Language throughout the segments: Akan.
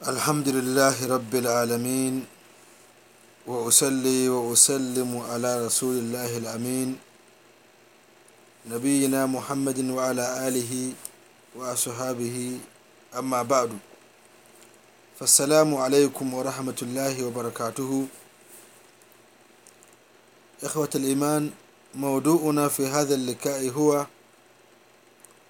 الحمد لله رب العالمين وأسلي وأسلم على رسول الله الأمين نبينا محمد وعلى آله وأصحابه أما بعد فالسلام عليكم ورحمة الله وبركاته إخوة الإيمان موضوعنا في هذا اللقاء هو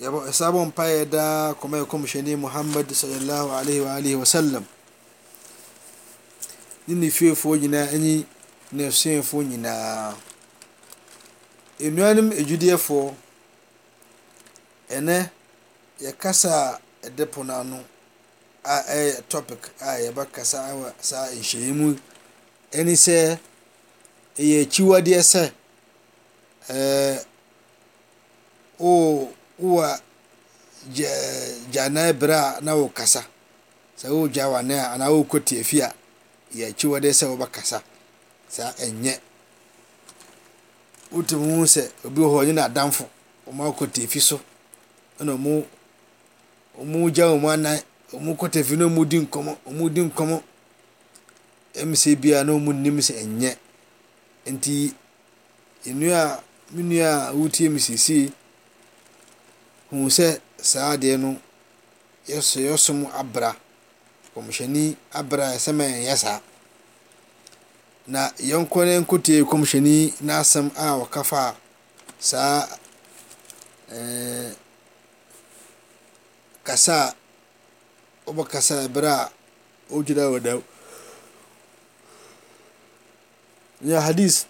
Yɛbɔ ɛsɛ abɔ mpaeɛ daa kɔma yɛ kɔmhyɛni Muhammad sallallahu alaihi wa alihi wa sallam ne ne fiefoɔ nyinaa ne n'asuafoɔ nyinaa. Nnuanom adwudeɛfoɔ, ɛnɛ yɛkasa a ɛde pono ano a ɛyɛ topic a yɛbɛkasa wɔ saa nhyiayi mu ɛne sɛ ɛyɛ akyiwadeɛ sɛ ɛɛ. wo wowɔ gya gyanan berɛ a na wokasa sɛ wogya wane a anaa wokɔ tiafi a yɛ akyiwadeɛ sɛ wobɛkasa saa ɛnyɛ wotumi hu sɛ obi wɔ hɔ ɔnye n'adamfo wɔn akɔ tiafi so ɛna wɔn wɔn gya wɔn anan wɔn kɔ tiafi na wɔn di nkɔmɔ wɔn di nkɔmɔ ɛmu sɛ biara na wɔn nim sɛ ɛnyɛ nti Yɛn nua, me nua a woretie me seesei, hu sɛ saa adeɛ no yɛ sɛ yɛsom abra, kɔmhyɛni abra a ɛsɛ ma yɛnyɛ saa. Na yɛnkɔ na yɛnkɔtie kɔmhyɛni n'asɛm a ɔka fa saa ɛɛ kasa a wɔbɛkasa ɛberɛ a ɔgyina wɔ dɛm. يا حديث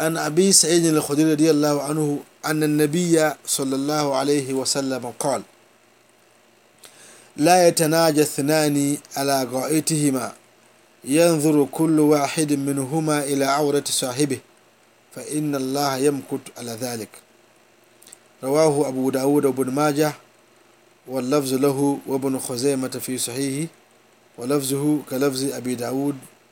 أن أبي سعيد الخدري رضي الله عنه أن النبي صلى الله عليه وسلم قال لا يتناجى اثنان على غائتهما ينظر كل واحد منهما إلى عورة صاحبه فإن الله يمكت على ذلك رواه أبو داود وابن ماجه واللفظ له وابن خزيمة في صحيحه ولفظه كلفظ أبي داود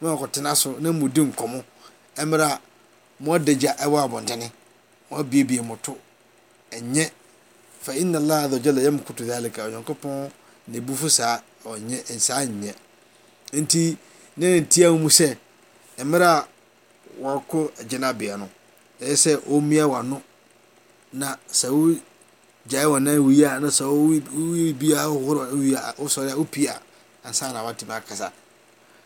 na wɔakɔtena so na mudi nkɔmmɔ mmerɛ a mo adagya wɔ abɔntene, moabuebue mo to, ɛnyɛ, fa inna Allaha azza wa jalla yamkutu dhalika, Onyankopɔn ne bu fu saa, ɔnyɛ, saa nyɛ. Enti, na ɛntia wo mu sɛ, mmerɛ a wɔkɔ gyinabea no, ɛyɛ sɛ womia w'ano, na sɛ wo gyae wɔn nan wie a, na sɛ wowie biara wohoro wie a, wosɔre a wopie a, ansa na woatumi akasa.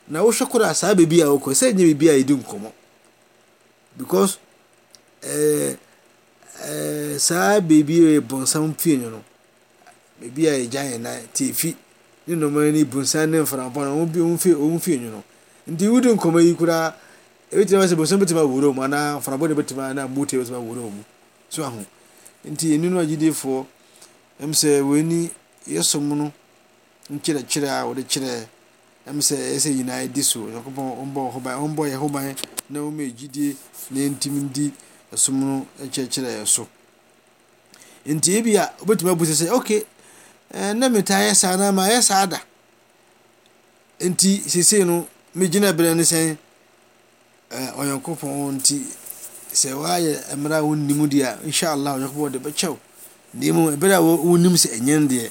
na wohwɛ koraa saa baabi a wokɔ sɛ ɛnyɛ biribi a yɛdi nkɔmmɔ because ɛɛ ɛɛ saa baabi yɛ bonsam fie no no baabi a yɛgya yɛn nan te efi ne nnɔma ne bonsam ne mframa no wɔn bi wɔn fie wɔn fie no no nti wodi nkɔmmɔ yi koraa ebi tena sɛ bonsam bɛtumi awura mu anaa mframa ne bɛtumi anaa mmuti bɛtumi awura mu so aho nti enu no agyidifoɔ ɛm sɛ wɔn ani yɛ som no. nkyerɛkyerɛ a wɔde kyerɛɛ ɛm sɛ ɛyɛ sɛ nyinaa di so. Onyankopɔn ɔmbɔ ho ban, ɔmbɔ yɛn ho ban na ɔmma yɛn gyidie na yɛntumi ndi ɛsom no nkyerɛkyerɛ so. Nti ebi a wobɛtumi abu sɛ sɛ okay ɛɛ na metaa yɛ saa na mayɛ saa da. Nti seesei no megyina berɛ ne sɛn ɛɛ Onyankopɔn nti sɛ woayɛ mmerɛ a wonnim deɛ a inshallah Onyankopɔn de bɛkyɛw. Na mmom ɛberɛ a wonim sɛ ɛnyɛ no deɛ